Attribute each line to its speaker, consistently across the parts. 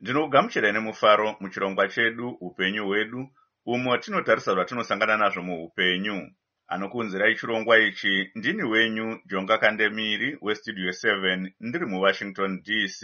Speaker 1: ndinokugamuchirai nemufaro muchirongwa chedu upenyu hwedu umo tinotarisa zvatinosangana nazvo muupenyu. Anokunzirai chirongwa ichi ndini wenyu jonga kandemiri westudio 7 ndiri muwashington dc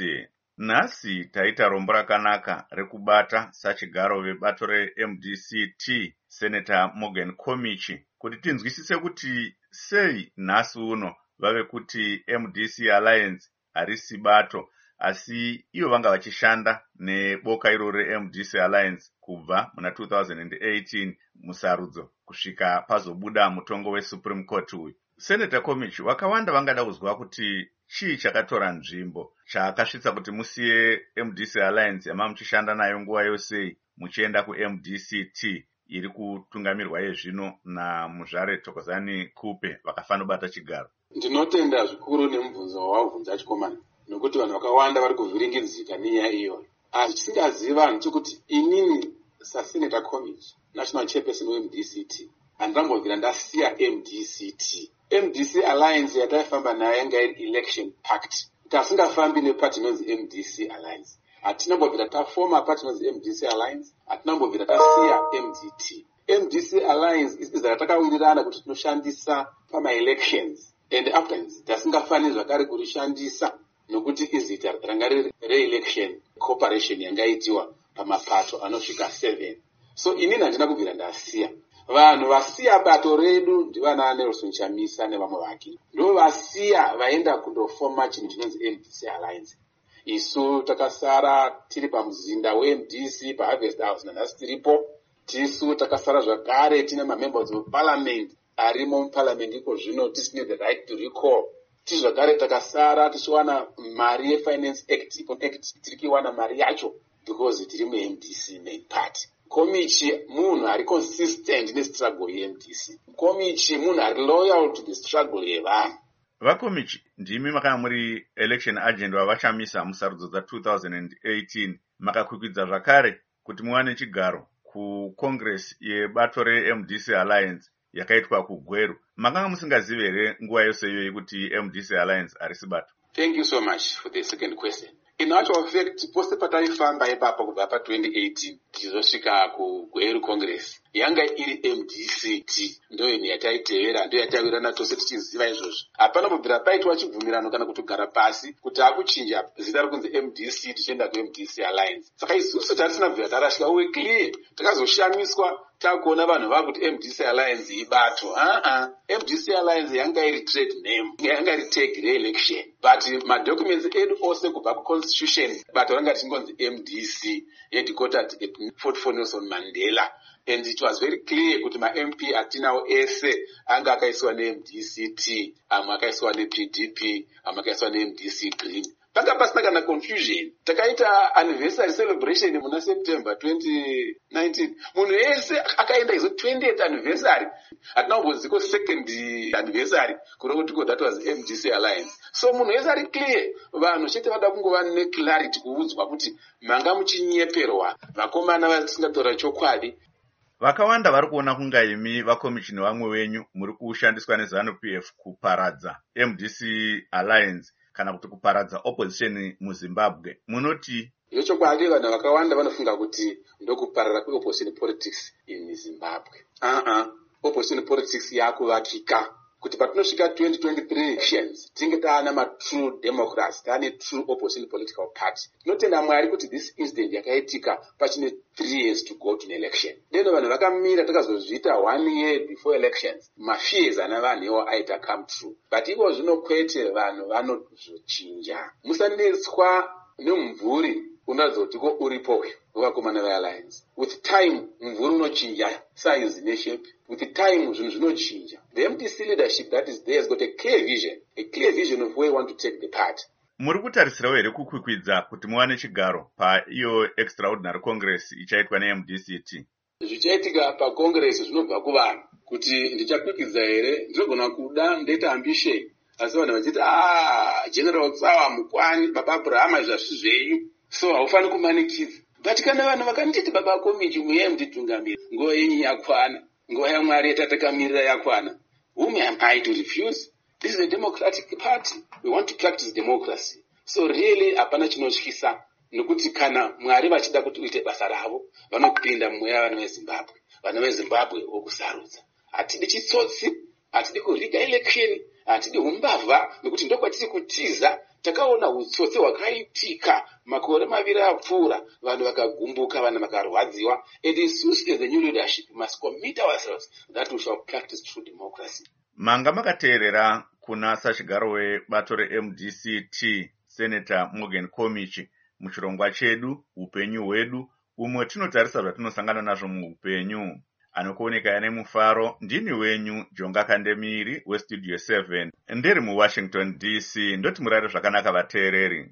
Speaker 1: nhasi taita rombo rakanaka rekubata sachigaro vebato remdct senata morgan comichi kuti tinzwisise kuti sei nhasi uno vave kuti mdc alliance harisi bato asi ivo vanga vachishanda neboka iro remdc alliance kubva muna 2018 musarudzo kusvika pazobuda mutongo wesupreme court uyu. Senator comich vakawanda vangada kuzwa kuti chii chakatora nzvimbo chaakasvitsa kuti musiye mdc alliance yama muchishanda nayo nguva yosei muchienda kumdct iri kutungamirwa yezvino namuzvare tokozani kupe vakafanobata chigaro.
Speaker 2: Ndinotenda zvikuru nemubvunzo wawabvunza chikomana nokuti vanhu vakawanda vari kuvhiringidzika nenyaya iyoyo asi chisingazivi vanhu chekuti inini sasenator comich national chairperson wemdct. Handambobvira ndasiya mdct mdc alliance yataifamba nayo yanga iri election pact. Tasingafambi nepati inonzi mdc alliance. Hatinambobvira tafoma pati inonzi mdc alliance hatinambobvira tasiya mdt mdc alliance izva ratakawirirana kuti tinoshandisa pamaelections. And afterwards tasingafaniri zvakare kurishandisa nokuti izita ranga riri reelection cooperation yangaitiwa pamapato anosvika seven. So inini handina kubvira ndasiya. Vanhu vasiya bato redu ndivana nelson chamisa nevamwe vake. Ndo vasiya vaenda kundofoma chinhu chinonzi mdc alliance. Isu takasara tiri pamuzinda wemdc paharvest house nanhasi tiripo. Tisu takasara zvakare tine mamembers of parliament arimo muparliament iko zvino tisine the right to recall ti zvakare takasara tichiwana mari yefinance act act tiri kuiwana mari yacho because tiri mumdc main party komichi munhu ari consistent nestruggle yemdc. Komichi munhu ari loyal to the struggle yevanhu.
Speaker 1: Vakomichi ndimi makanga muri election agent vavachamisa musarudzo dza2018 makakwikwidza zvakare kuti muwane chigaro kucongress yebato remdc alliance yakaitwa kugweru. Makanga musingazivi here nguva yose iyoyi kuti mdc alliance harisi bato?
Speaker 2: Thank you so much for the second question in actual fact pose pataifamba ipapo kubva pa2018 tichizosvika kugweru congress. Yanga iri mdct ndoinhu yataitevera ndo yatawirirana tose tichiziva izvozvo. Hapana kubvira paitwa chibvumirano kana kutogara pasi kuti akuchinja zita rekunzi mdc tichienda kumdc alliance. Saka isusu tatisina bvira tarasvika uwe clear takazoshamiswa takuona vanhu vava kuti mdc alliance ibato aa mdc alliance yanga iri trade name yanga iri tag reelection. But madocuments edu ose kubva kuconstitution bato ranga tichingonzi mdc headquartered at fort for nelson mandela. And it was very clear kuti mamp atinawo ese anga akaiswa nemdct amwe akaiswa nepdp amwe akaiswa nemdc green panga pasina kana confusion takaita anniversary celebration muna september 2019 munhu ese akaenda izo 20th anniversary hatina kumbonziko second anniversary kureva kuti ko that was mdc alliance. So munhu ese ari clear vanhu chete vada kungova neclarity kuudzwa kuti manga muchinyeperwa vakomana vasingatora chokwadi.
Speaker 1: Vakawanda vari kuona kunga imi vakomishini vamwe venyu muri kushandiswa nezanup f kuparadza mdc alliance kana kuti kuparadza opposition muzimbabwe. Munoti
Speaker 2: ndochokwadi vanhu vakawanda vanofunga kuti ndokuparara kweopposition politics in zimbabwe. Aa uh -uh. opposition politics yakuvakika kuti patinosvika 2023 elections tinge taana matrue democracy taane true opposition political party tinotenda mwari kuti this incident yakaitika pachine three years to go to election. Deno vanhu vakamira takazozviita one year before elections. Mafears ana vanhu iwo aita come true. But ivo zvino kwete vanhu vanozochinja musanetswa nemumvuri unazotiko uripoyo wevakomana vealliance with time mumvuri unochinja size neshape with time zvinhu zvinochinja. The mdc leadership that is there has got a clear vision a clear vision of where you want to take the party.
Speaker 1: Muri kutarisirawo here kukwikwidza kuti muwane chigaro paiyo extraordinary congress ichaitwa nemdct
Speaker 2: zvichaitika pacongress zvinobva kuvanhu kuti ndichakwikwidza here ndinogona kuda ndoita ambition. Asi vanhu vachiti a general tsawa mukwani baba abrahama zvazvi zvenyu so haufaniri kumanikidza but kana vanhu vakanditi baba komichi muye mutitungamiri. Nguva yenyu yakwana. Nguva yamwari yatatakamirira yakwana. Whom am i to refuse? This is a democratic party. We want to practice democracy. So really hapana chinotyisa nokuti kana mwari vachida kuti uite basa ravo vanopinda mumweya vana vezimbabwe. Vana vezimbabwe wokusarudza hatidi chitsotsi hatidi kuriga election hatidi umbavha nokuti ndokwatiri kutiza takaona utsotsi hwakaitika. Makore maviri apfuura vanhu vakagumbuka vanhu vakarwadziwa. And isusu as the new leadership. Must commit ourselves that we shall practice true democracy.
Speaker 1: Manga makateerera kuna sachigaro webato remdct senator morgan comichi muchirongwa chedu upenyu hwedu umwe tinotarisa zvatinosangana nazvo muupenyu anokuoneka nemufaro ndini wenyu jonga kandemiri westudio 7 ndiri muwashington dc ndoti murare zvakanaka vateereri